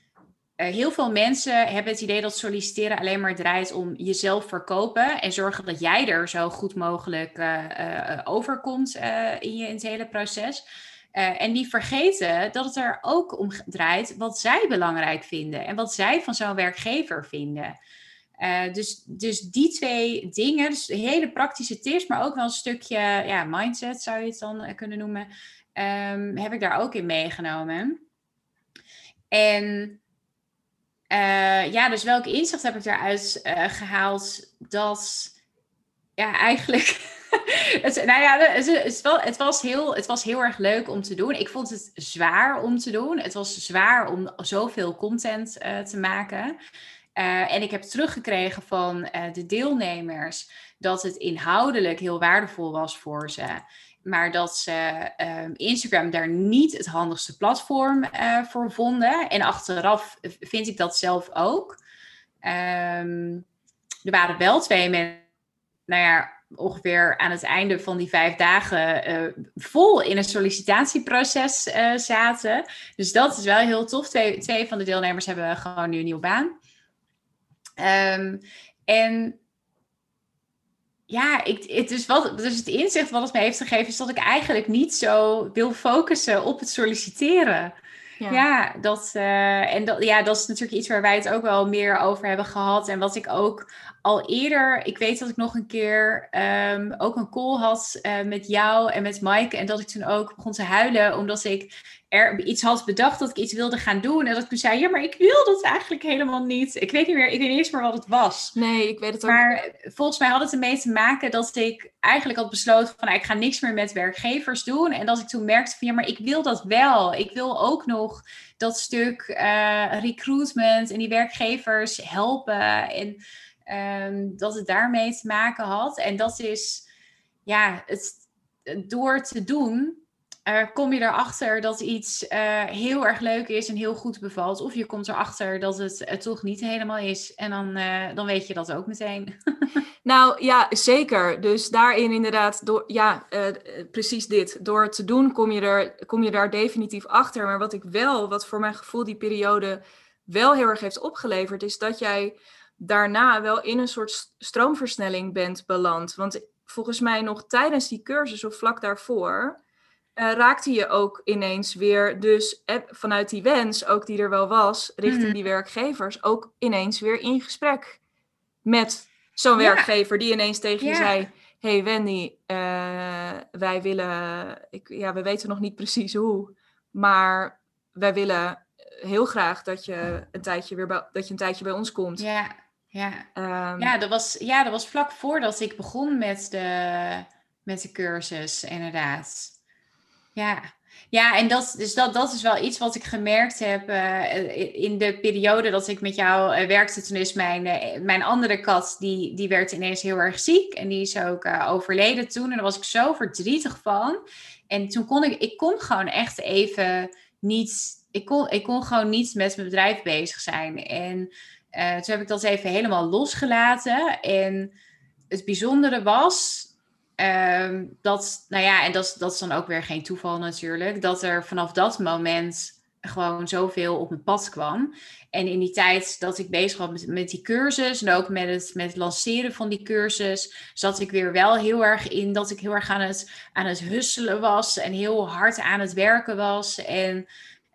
heel veel mensen hebben het idee dat solliciteren alleen maar draait om jezelf verkopen en zorgen dat jij er zo goed mogelijk overkomt in, je, in het hele proces. En die vergeten dat het er ook om draait wat zij belangrijk vinden en wat zij van zo'n werkgever vinden. Uh, dus, dus die twee dingen, dus hele praktische tips, maar ook wel een stukje ja, mindset zou je het dan uh, kunnen noemen, um, heb ik daar ook in meegenomen. En uh, ja, dus welk inzicht heb ik daaruit gehaald? Dat ja, eigenlijk. het, nou ja, het, het, was heel, het was heel erg leuk om te doen. Ik vond het zwaar om te doen. Het was zwaar om zoveel content te maken. en ik heb teruggekregen van de deelnemers dat het inhoudelijk heel waardevol was voor ze. Maar dat ze ehm, Instagram daar niet het handigste platform voor vonden. En achteraf vind ik dat zelf ook. Ehm, er waren wel twee mensen, nou ja, ongeveer aan het einde van die vijf dagen uh, vol in een sollicitatieproces uh, zaten. Dus dat is wel heel tof. Twee, twee van de deelnemers hebben gewoon nu een nieuwe baan. Um, en ja, ik, het is wat, dus het inzicht wat het me heeft gegeven is dat ik eigenlijk niet zo wil focussen op het solliciteren. Ja, ja dat, uh, en dat, ja, dat is natuurlijk iets waar wij het ook wel meer over hebben gehad. En wat ik ook al eerder, ik weet dat ik nog een keer um, ook een call had uh, met jou en met Mike. En dat ik toen ook begon te huilen, omdat ik er iets had bedacht dat ik iets wilde gaan doen. En dat ik toen zei, ja, maar ik wil dat eigenlijk helemaal niet. Ik weet niet meer, ik weet niet eens meer wat het was. Nee, ik weet het ook Maar volgens mij had het ermee te maken dat ik eigenlijk had besloten van, nou, ik ga niks meer met werkgevers doen. En dat ik toen merkte van, ja, maar ik wil dat wel. Ik wil ook nog dat stuk uh, recruitment en die werkgevers helpen. En um, dat het daarmee te maken had. En dat is, ja, het, door te doen, uh, kom je erachter dat iets uh, heel erg leuk is en heel goed bevalt. Of je komt erachter dat het toch niet helemaal is. En dan, dan weet je dat ook meteen. nou ja, zeker. Dus daarin inderdaad, door, ja, precies dit. Door te doen kom je, er, kom je daar definitief achter. Maar wat ik wel, wat voor mijn gevoel die periode wel heel erg heeft opgeleverd, is dat jij daarna wel in een soort stroomversnelling bent beland. Want volgens mij nog tijdens die cursus of vlak daarvoor uh, raakte je ook ineens weer, dus eh, vanuit die wens, ook die er wel was, richting mhm. die werkgevers, ook ineens weer in gesprek met zo'n werkgever die ineens tegen je zei: Hey Wendy, uh, wij willen, ik, ja, we weten nog niet precies hoe, maar wij willen heel graag dat je een tijdje weer bij, dat je een tijdje bij ons komt. Ja. Ja. Um, ja, dat was, ja, dat was vlak voordat ik begon met de, met de cursus, inderdaad. Ja, ja en dat, dus dat, dat is wel iets wat ik gemerkt heb uh, in de periode dat ik met jou uh, werkte. Toen is mijn, uh, mijn andere kat, die, die werd ineens heel erg ziek. En die is ook overleden toen. En daar was ik zo verdrietig van. En toen kon ik, ik kon gewoon echt even niet, ik kon, ik kon gewoon niet met mijn bedrijf bezig zijn. En uh, toen heb ik dat even helemaal losgelaten. En het bijzondere was uh, dat, nou ja, en dat, dat is dan ook weer geen toeval natuurlijk, dat er vanaf dat moment gewoon zoveel op mijn pad kwam. En in die tijd dat ik bezig was met, met die cursus en ook met het, met lanceren van die cursus, zat ik weer wel heel erg in dat ik heel erg aan het, aan het husselen was en heel hard aan het werken was. En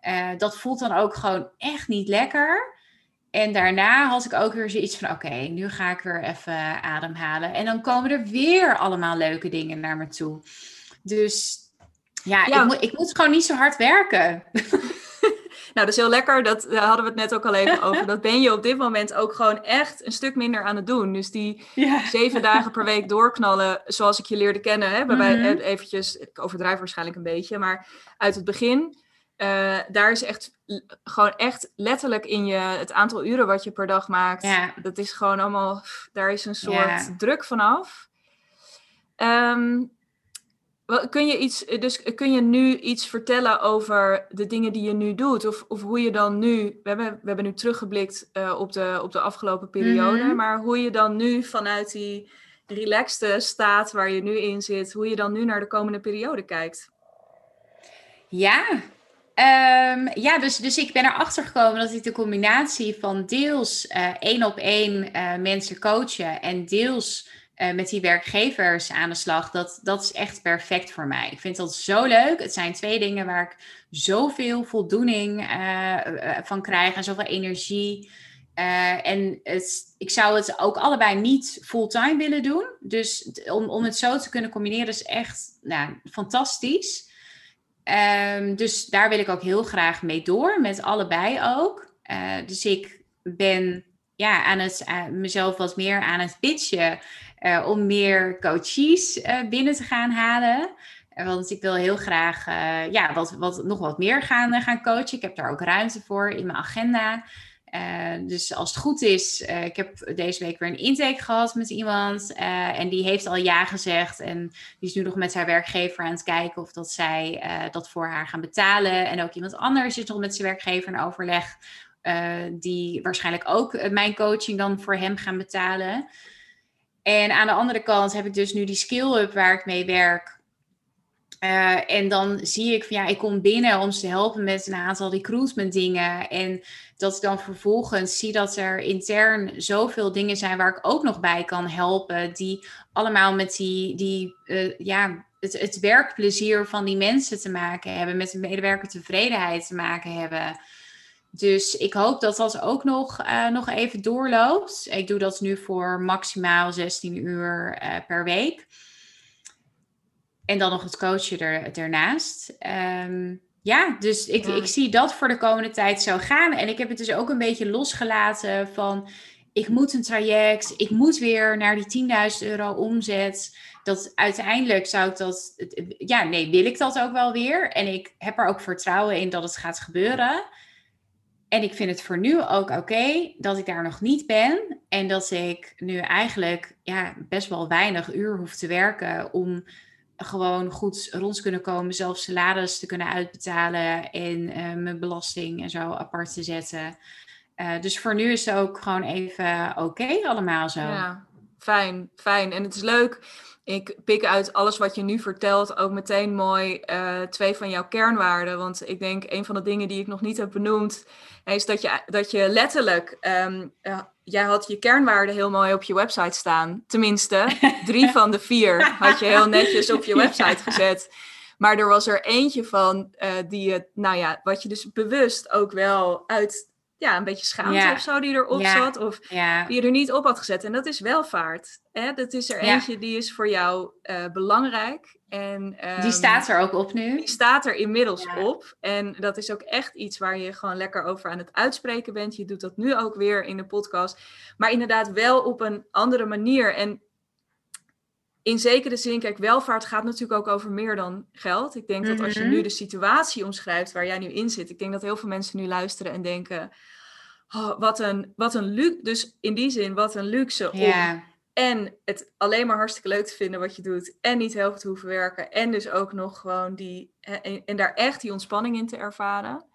uh, dat voelt dan ook gewoon echt niet lekker. En daarna had ik ook weer zoiets van: oké, nu ga ik weer even ademhalen. En dan komen er weer allemaal leuke dingen naar me toe. Dus ja, Ik, moet, ik moet gewoon niet zo hard werken. Nou, dat is heel lekker. Dat, daar hadden we het net ook al even over. Dat ben je op dit moment ook gewoon echt een stuk minder aan het doen. Dus die zeven dagen per week doorknallen, zoals ik je leerde kennen. Hè, waarbij mm eventjes, ik overdrijf waarschijnlijk een beetje, maar uit het begin uh, daar is echt gewoon echt letterlijk in je het aantal uren wat je per dag maakt. Ja. Dat is gewoon allemaal, daar is een soort druk vanaf. Um, kun je iets, dus kun je nu iets vertellen over de dingen die je nu doet? Of, of hoe je dan nu, we hebben, we hebben nu teruggeblikt uh, op, de, op de afgelopen periode, mm -hmm. maar hoe je dan nu vanuit die relaxte staat waar je nu in zit, hoe je dan nu naar de komende periode kijkt? Ja, Um, ja, dus, dus ik ben erachter gekomen dat ik de combinatie van deels uh, één op één uh, mensen coachen en deels uh, met die werkgevers aan de slag, dat, dat is echt perfect voor mij. Ik vind dat zo leuk. Het zijn twee dingen waar ik zoveel voldoening van krijg en zoveel energie. en het, ik zou het ook allebei niet fulltime willen doen. Dus om, om het zo te kunnen combineren is echt nou, fantastisch. Um, dus daar wil ik ook heel graag mee door, met allebei ook. Uh, dus ik ben ja, aan het, uh, mezelf wat meer aan het pitchen uh, om meer coaches binnen te gaan halen. Want ik wil heel graag ja, wat, wat, nog wat meer gaan, gaan coachen. Ik heb daar ook ruimte voor in mijn agenda. Dus als het goed is, ik heb deze week weer een intake gehad met iemand. en die heeft al ja gezegd. En die is nu nog met haar werkgever aan het kijken of dat zij dat voor haar gaan betalen. En ook iemand anders is nog met zijn werkgever in overleg. die waarschijnlijk ook mijn coaching dan voor hem gaan betalen. En aan de andere kant heb ik dus nu die skill-up waar ik mee werk. Uh, en dan zie ik van ja, ik kom binnen om ze te helpen met een aantal recruitment dingen. En dat ik dan vervolgens zie dat er intern zoveel dingen zijn waar ik ook nog bij kan helpen. Die allemaal met die, die uh, ja, het, het werkplezier van die mensen te maken hebben. Met de medewerkertevredenheid te maken hebben. Dus ik hoop dat dat ook nog, uh, nog even doorloopt. Ik doe dat nu voor maximaal 16 uur per week. En dan nog het coachen er, ernaast. Um, ja, dus ik, ik zie dat voor de komende tijd zo gaan. En ik heb het dus ook een beetje losgelaten van... ik moet een traject, ik moet weer naar die 10.000 euro omzet. Dat uiteindelijk zou ik dat... Ja, nee, wil ik dat ook wel weer. En ik heb er ook vertrouwen in dat het gaat gebeuren... En ik vind het voor nu ook oké dat ik daar nog niet ben. En dat ik nu eigenlijk ja, best wel weinig uur hoef te werken om gewoon goed rond kunnen komen, zelf salaris te kunnen uitbetalen en uh, mijn belasting en zo apart te zetten. Uh, dus voor nu is het ook gewoon even oké allemaal zo. Ja, fijn, fijn. En het is leuk. Ik pik uit alles wat je nu vertelt ook meteen mooi uh, twee van jouw kernwaarden. Want ik denk een van de dingen die ik nog niet heb benoemd is dat je, dat je letterlijk, um, uh, jij had je kernwaarden heel mooi op je website staan. Tenminste, drie van de vier had je heel netjes op je website gezet. Maar er was er eentje van uh, die je, nou ja, wat je dus bewust ook wel uit ja, een beetje schaamte of zo die erop zat. Of die je er niet op had gezet. En dat is welvaart. Hè? Dat is er eentje die is voor jou uh, belangrijk. En, um, die staat er ook op nu. Die staat er inmiddels op. En dat is ook echt iets waar je gewoon lekker over aan het uitspreken bent. Je doet dat nu ook weer in de podcast. Maar inderdaad wel op een andere manier. En in zekere zin, kijk, welvaart gaat natuurlijk ook over meer dan geld. Ik denk dat als je nu mhm. de situatie omschrijft waar jij nu in zit, ik denk dat heel veel mensen nu luisteren en denken: oh, wat een, wat een luxe. Dus in die zin, wat een luxe om en het alleen maar hartstikke leuk te vinden wat je doet en niet heel veel te hoeven werken en dus ook nog gewoon die en, en daar echt die ontspanning in te ervaren.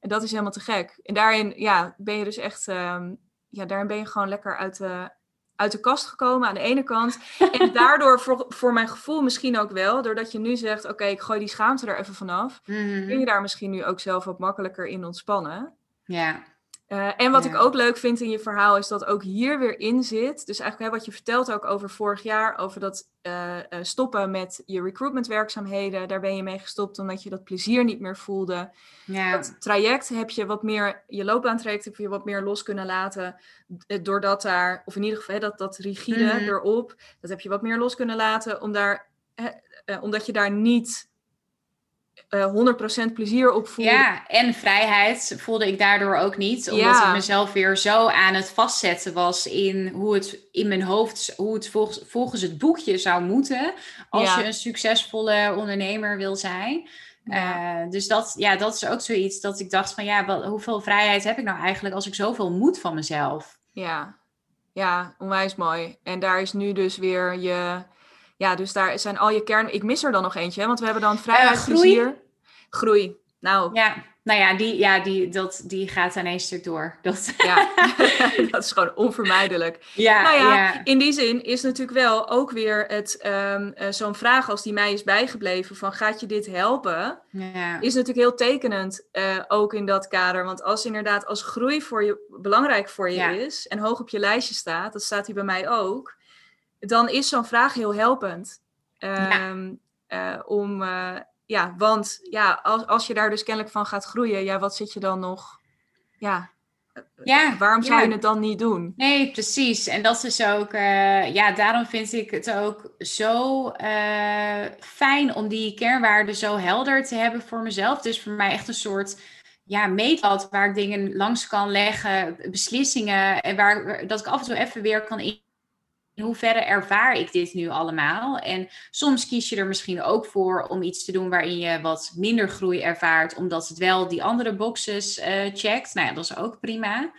En dat is helemaal te gek. En daarin, ja, ben je dus echt, um, ja, daarin ben je gewoon lekker uit de uit de kast gekomen aan de ene kant. En daardoor, voor, voor mijn gevoel misschien ook wel, doordat je nu zegt: Oké, ik gooi die schaamte er even vanaf. Mm Kun je daar misschien nu ook zelf wat makkelijker in ontspannen? Ja. Uh, en wat ik ook leuk vind in je verhaal is dat ook hier weer in zit. Dus eigenlijk hè, wat je vertelt ook over vorig jaar, over dat uh, uh, stoppen met je recruitment werkzaamheden. Daar ben je mee gestopt omdat je dat plezier niet meer voelde. Ja. Dat traject heb je wat meer, je loopbaantraject heb je wat meer los kunnen laten. Doordat daar, of in ieder geval hè, dat, dat rigide mm erop, dat heb je wat meer los kunnen laten. Om daar, omdat je daar niet uh, eh, 100% plezier op. Ja, en vrijheid voelde ik daardoor ook niet. Omdat ik mezelf weer zo aan het vastzetten was in hoe het in mijn hoofd, hoe het volgens, volgens het boekje zou moeten. Als je een succesvolle ondernemer wil zijn. Uh, dus dat, ja, dat is ook zoiets dat ik dacht van ja, wat, hoeveel vrijheid heb ik nou eigenlijk als ik zoveel moet van mezelf? Ja, ja, onwijs mooi. En daar is nu dus weer je ja, dus daar zijn al je kern. Ik mis er dan nog eentje, hè? want we hebben dan vrijheidsplezier. Uh, groei. groei. Nou. Ja, nou ja, die, ja die, dat, die gaat aan één stuk door. Dat... Ja, dat is gewoon onvermijdelijk. Ja, nou ja, in die zin is natuurlijk wel ook weer het um, uh, zo'n vraag als die mij is bijgebleven van gaat je dit helpen? Ja. Is natuurlijk heel tekenend uh, ook in dat kader. Want als inderdaad als groei voor je belangrijk voor je is en hoog op je lijstje staat, dat staat hier bij mij ook dan is zo'n vraag heel helpend. Um, uh, om, uh, ja, want ja, als, als je daar dus kennelijk van gaat groeien, ja, wat zit je dan nog? Ja, eh, ja, waarom zou je het dan niet doen? Nee, precies. En dat is ook, uh, ja, daarom vind ik het ook zo uh, fijn om die kernwaarden zo helder te hebben voor mezelf. Dus voor mij echt een soort ja, meetlat waar ik dingen langs kan leggen, beslissingen en waar dat ik af en toe even weer kan in hoeverre ervaar ik dit nu allemaal? En soms kies je er misschien ook voor om iets te doen waarin je wat minder groei ervaart, omdat het wel die andere boxes uh, checkt. Nou ja, dat is ook prima.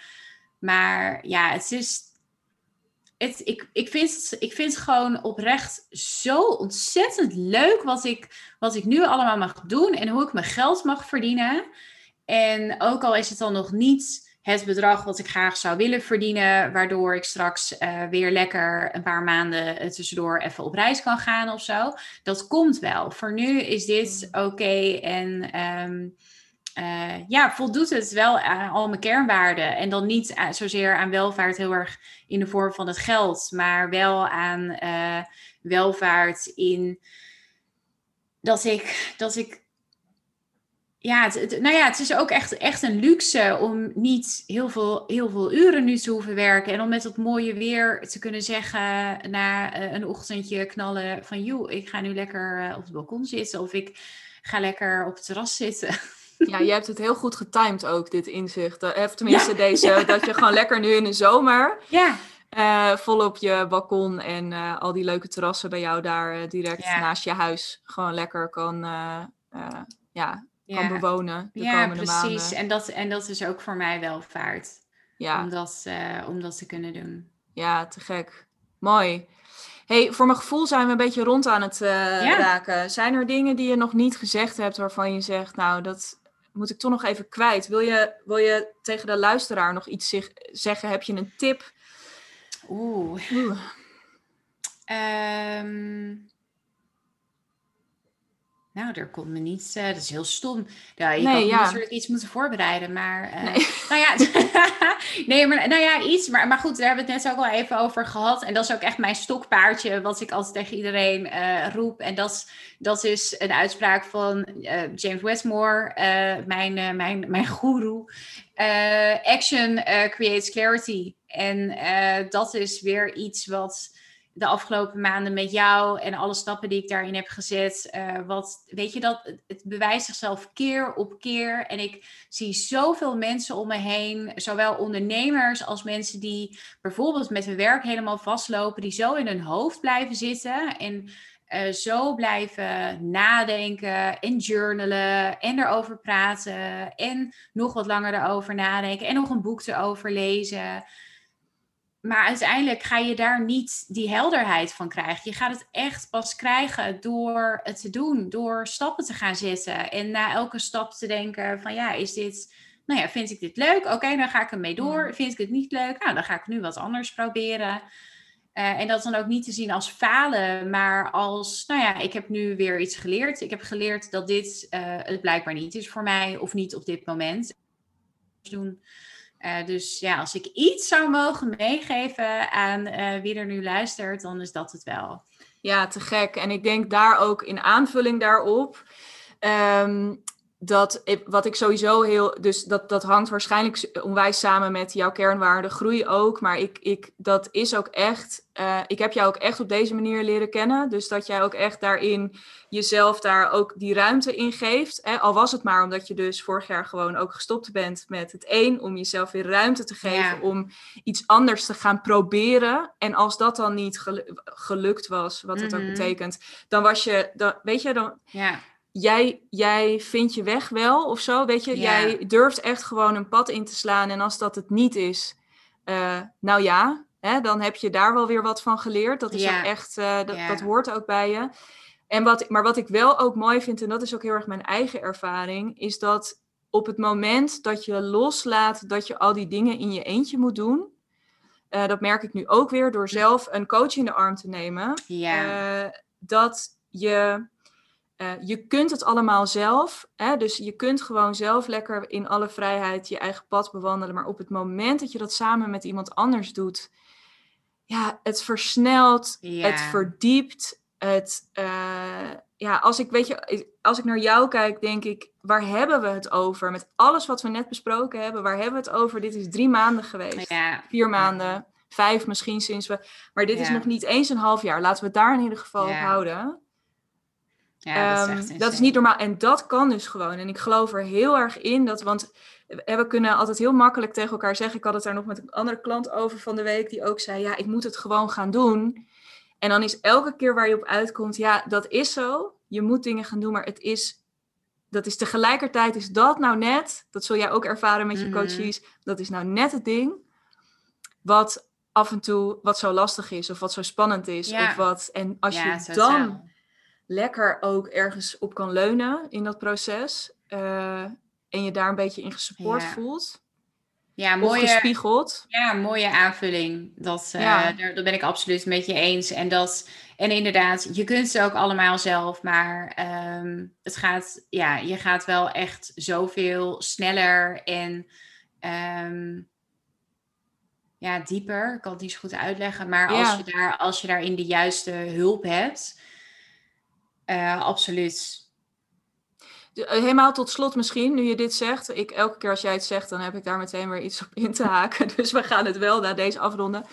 Maar ja, het is. Het, ik, ik, vind ik vind het gewoon oprecht zo ontzettend leuk wat ik, wat ik nu allemaal mag doen en hoe ik mijn geld mag verdienen. En ook al is het dan nog niet het bedrag wat ik graag zou willen verdienen, waardoor ik straks uh, weer lekker een paar maanden uh, tussendoor even op reis kan gaan of zo. Dat komt wel. Voor nu is dit mm. oké en um, uh, ja, voldoet het wel aan al mijn kernwaarden. En dan niet zozeer aan welvaart heel erg in de vorm van het geld, maar wel aan welvaart in dat ik, dat ik ja, het, nou ja, het is ook echt, echt een luxe om niet heel veel, heel veel uren nu te hoeven werken. En om met dat mooie weer te kunnen zeggen na eh, een ochtendje knallen van... joh, ik ga nu lekker eh, op het balkon zitten of ik ga lekker op het terras zitten. Ja, je hebt het heel goed getimed ook, dit inzicht. Of eh, tenminste deze, dat je gewoon lekker nu in de zomer... Ja. Uh, vol op je balkon en al die leuke terrassen bij jou daar direct naast je huis gewoon lekker kan ja, kan bewonen de ja, komende precies. maanden. En dat, en dat is ook voor mij welvaart. Ja. Om, dat, uh, om dat te kunnen doen. Ja, te gek. Mooi. Hey, voor mijn gevoel zijn we een beetje rond aan het uh, raken. Zijn er dingen die je nog niet gezegd hebt waarvan je zegt, nou, dat moet ik toch nog even kwijt. Wil je, wil je tegen de luisteraar nog iets zich, zeggen? Heb je een tip? Oeh. Oeh. Um, nou, er komt me niets. Uh, dat is heel stom. Ja, je nee, kan natuurlijk iets moeten voorbereiden, maar. Uh, nee. Nou ja, nee, maar nou ja, iets. Maar, maar goed, daar hebben we het net ook al even over gehad. En dat is ook echt mijn stokpaardje, wat ik altijd tegen iedereen uh, roep. En dat is, dat is een uitspraak van James Westmore, mijn, mijn, mijn guru. action creates clarity. En dat is weer iets wat de afgelopen maanden met jou en alle stappen die ik daarin heb gezet. Uh, wat, weet je, dat het bewijst zichzelf keer op keer. En ik zie zoveel mensen om me heen, zowel ondernemers als mensen die bijvoorbeeld met hun werk helemaal vastlopen, die zo in hun hoofd blijven zitten en uh, zo blijven nadenken en journalen en erover praten en nog wat langer erover nadenken en nog een boek erover lezen maar uiteindelijk ga je daar niet die helderheid van krijgen. Je gaat het echt pas krijgen door het te doen, door stappen te gaan zetten. En na elke stap te denken van ja, is dit, nou ja, vind ik dit leuk? Oké, dan ga ik ermee door. Vind ik het niet leuk? Nou, dan ga ik nu wat anders proberen. Uh, en dat dan ook niet te zien als falen, maar als, nou ja, ik heb nu weer iets geleerd. Ik heb geleerd dat dit uh, het blijkbaar niet is voor mij of niet op dit moment. Doen. Uh, dus ja, als ik iets zou mogen meegeven aan uh, wie er nu luistert, dan is dat het wel. Ja, te gek. En ik denk daar ook in aanvulling daarop. Um, dat wat ik sowieso heel. Dus dat, dat hangt waarschijnlijk onwijs samen met jouw kernwaarden, groei ook. Maar ik, ik, dat is ook echt. Uh, ik heb jou ook echt op deze manier leren kennen. Dus dat jij ook echt daarin jezelf daar ook die ruimte in geeft. Hè? Al was het maar omdat je dus vorig jaar gewoon ook gestopt bent met het één. Om jezelf weer ruimte te geven om iets anders te gaan proberen. En als dat dan niet gelukt was, wat dat ook mhm. betekent, dan was je. Dan, weet je, dan. Ja jij, jij vindt je weg wel of zo. Weet je, jij durft echt gewoon een pad in te slaan. En als dat het niet is, uh, nou ja, hè, dan heb je daar wel weer wat van geleerd. Dat is ook echt, uh, dat, dat hoort ook bij je. En wat, maar wat ik wel ook mooi vind, en dat is ook heel erg mijn eigen ervaring, is dat op het moment dat je loslaat dat je al die dingen in je eentje moet doen. Uh, dat merk ik nu ook weer door zelf een coach in de arm te nemen. Dat je uh, je kunt het allemaal zelf. Hè? Dus je kunt gewoon zelf lekker in alle vrijheid je eigen pad bewandelen. Maar op het moment dat je dat samen met iemand anders doet, ja, het versnelt, het verdiept. Het, uh, ja, als ik, weet je, als ik naar jou kijk, denk ik, waar hebben we het over? Met alles wat we net besproken hebben, waar hebben we het over? Dit is drie maanden geweest. Vier maanden, vijf misschien sinds we. Maar dit is nog niet eens een half jaar. Laten we het daar in ieder geval op houden. Ja, dat, is ehm, dat is niet normaal. En dat kan dus gewoon. En ik geloof er heel erg in dat, want we kunnen altijd heel makkelijk tegen elkaar zeggen. Ik had het daar nog met een andere klant over van de week, die ook zei: Ja, ik moet het gewoon gaan doen. En dan is elke keer waar je op uitkomt, ja, dat is zo. Je moet dingen gaan doen, maar het is, dat is tegelijkertijd, is dat nou net, dat zul jij ook ervaren met je mhm. coaches, dat is nou net het ding wat af en toe, wat zo lastig is of wat zo spannend is. Of wat, en als je dan lekker ook ergens op kan leunen in dat proces uh, en je daar een beetje in gesupport voelt, ja, mooie, gespiegeld. Ja, mooie aanvulling. Dat, uh, daar, daar, ben ik absoluut met je eens. En, dat, en inderdaad, je kunt ze ook allemaal zelf, maar um, het gaat, ja, je gaat wel echt zoveel sneller en um, ja, dieper. Ik kan het niet zo goed uitleggen, maar als, je daar, als je daarin de juiste hulp hebt, uh, absoluut eh, helemaal tot slot misschien, nu je dit zegt. Ik, elke keer als jij het zegt, dan heb ik daar meteen weer iets op in te haken. Dus we gaan het wel na deze afronden.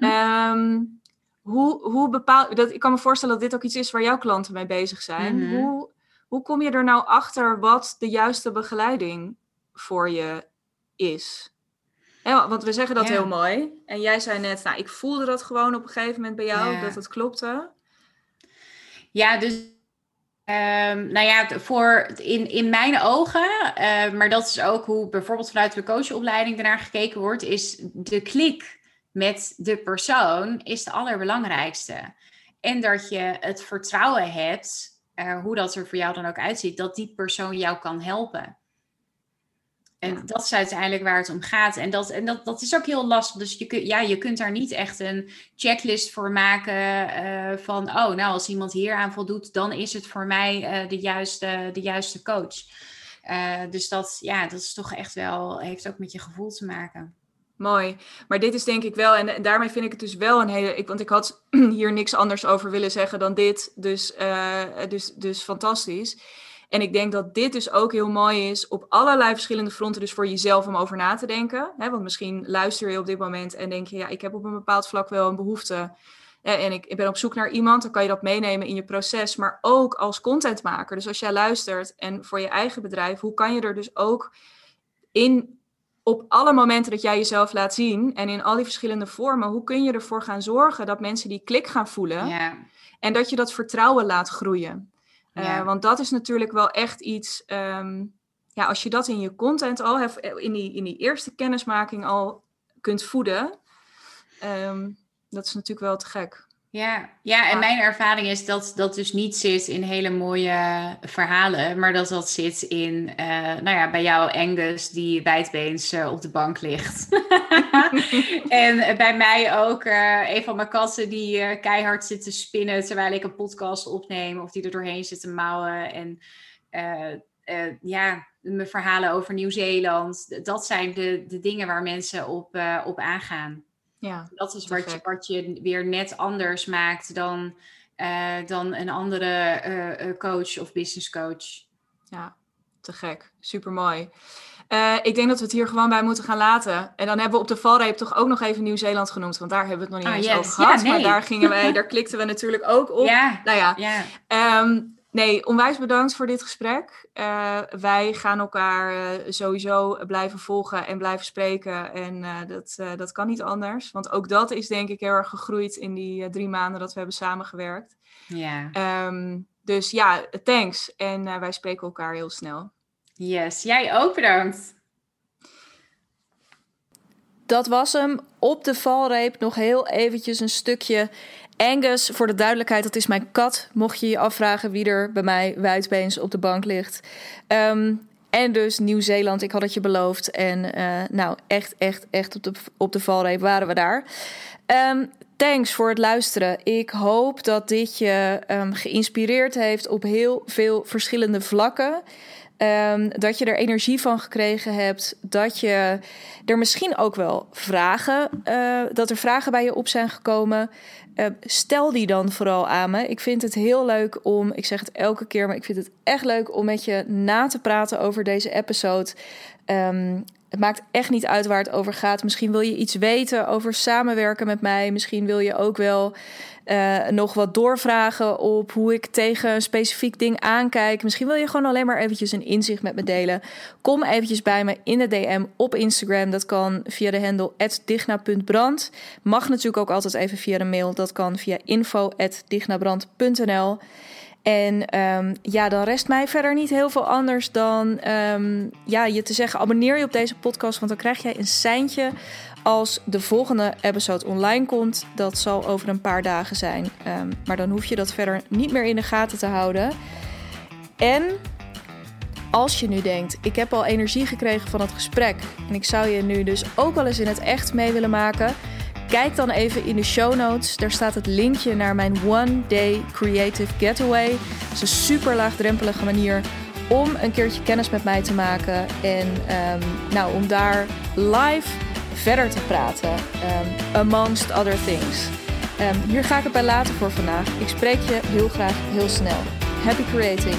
um, hoe, hoe bepaal, dat, ik kan me voorstellen dat dit ook iets is waar jouw klanten mee bezig zijn. Mhm. hoe, hoe kom je er nou achter wat de juiste begeleiding voor je is? want we zeggen dat heel mooi. En jij zei net, nou, ik voelde dat gewoon op een gegeven moment bij jou, dat het klopte. Ja, dus Um, nou ja, voor in, in mijn ogen, uh, maar dat is ook hoe bijvoorbeeld vanuit de coachopleiding ernaar gekeken wordt, is de klik met de persoon is de allerbelangrijkste. En dat je het vertrouwen hebt, uh, hoe dat er voor jou dan ook uitziet, dat die persoon jou kan helpen. En dat is uiteindelijk waar het om gaat. En dat, en dat, dat is ook heel lastig. Dus je, kun, ja, je kunt daar niet echt een checklist voor maken uh, van, oh, nou, als iemand hier aan voldoet, dan is het voor mij uh, de, juiste, de juiste coach. Uh, dus dat, ja, dat is toch echt wel, heeft ook met je gevoel te maken. Mooi. Maar dit is denk ik wel, en daarmee vind ik het dus wel een hele. Ik, want ik had hier niks anders over willen zeggen dan dit. Dus, dus, dus fantastisch. En ik denk dat dit dus ook heel mooi is op allerlei verschillende fronten, dus voor jezelf om over na te denken. Hè? Want misschien luister je op dit moment en denk je, ja, ik heb op een bepaald vlak wel een behoefte. En ik, ik ben op zoek naar iemand, dan kan je dat meenemen in je proces, maar ook als contentmaker. Dus als jij luistert en voor je eigen bedrijf, hoe kan je er dus ook in op alle momenten dat jij jezelf laat zien en in al die verschillende vormen, hoe kun je ervoor gaan zorgen dat mensen die klik gaan voelen en dat je dat vertrouwen laat groeien? Uh, want dat is natuurlijk wel echt iets. Ehm, ja, als je dat in je content al, in die, in die eerste kennismaking al kunt voeden, um, dat is natuurlijk wel te gek. Ja, ja en mijn ervaring is dat dat dus niet zit in hele mooie verhalen, maar dat dat zit in, uh, nou ja, bij jou Angus die wijdbeens uh, op de bank ligt. en bij mij ook uh, een van mijn katten die keihard zit te spinnen terwijl ik een podcast opneem of die er doorheen zit te mouwen. En ja, mijn verhalen over Nieuw-Zeeland, dat zijn de, de dingen waar mensen op, op aangaan. Ja, dat is wat je, wat je weer net anders maakt dan, uh, dan een andere uh, coach of business coach. Ja, te gek. Super mooi. Uh, ik denk dat we het hier gewoon bij moeten gaan laten. En dan hebben we op de valreep toch ook nog even Nieuw-Zeeland genoemd. Want daar hebben we het nog niet ah, eens over gehad. Ja, nee. Maar daar gingen wij, daar klikten we natuurlijk ook op. Ja, nou ja. ja. Um, Nee, onwijs bedankt voor dit gesprek. Uh, wij gaan elkaar uh, sowieso blijven volgen en blijven spreken. En uh, dat, dat kan niet anders. Want ook dat is denk ik heel erg gegroeid in die drie maanden dat we hebben samengewerkt. Ja. Um, dus ja, thanks. En wij spreken elkaar heel snel. Yes, jij ook bedankt. Dat was hem. Op de valreep nog heel eventjes een stukje Angus, voor de duidelijkheid, dat is mijn kat. Mocht je je afvragen wie er bij mij wijdbeens op de bank ligt. Ehm, en dus Nieuw-Zeeland, ik had het je beloofd. En uh, nou, echt, echt, echt op de, op de valreep waren we daar. Um, thanks voor het luisteren. Ik hoop dat dit je um, geïnspireerd heeft op heel veel verschillende vlakken. Um, dat je er energie van gekregen hebt. Dat je er misschien ook wel vragen, uh, dat er vragen bij je op zijn gekomen. Uh, stel die dan vooral aan me. Ik vind het heel leuk om, ik zeg het elke keer, maar ik vind het echt leuk om met je na te praten over deze episode. Um, het maakt echt niet uit waar het over gaat. Misschien wil je iets weten over samenwerken met mij. Misschien wil je ook wel uh, nog wat doorvragen op hoe ik tegen een specifiek ding aankijk. Misschien wil je gewoon alleen maar eventjes een inzicht met me delen. Kom eventjes bij me in de DM op Instagram. Dat kan via de handle digna.brand. Mag natuurlijk ook altijd even via de mail. Dat kan via info.dignabrand.nl. En um, ja, dan rest mij verder niet heel veel anders dan um, ja, je te zeggen: abonneer je op deze podcast, want dan krijg jij een seintje als de volgende episode online komt. Dat zal over een paar dagen zijn. Um, maar dan hoef je dat verder niet meer in de gaten te houden. En als je nu denkt: ik heb al energie gekregen van het gesprek en ik zou je nu dus ook wel eens in het echt mee willen maken. Kijk dan even in de show notes. Daar staat het linkje naar mijn One Day Creative Getaway. Het is een super laagdrempelige manier om een keertje kennis met mij te maken. En um, nou, om daar live verder te praten. Um, amongst other things. Um, hier ga ik het bij laten voor vandaag. Ik spreek je heel graag heel snel. Happy creating.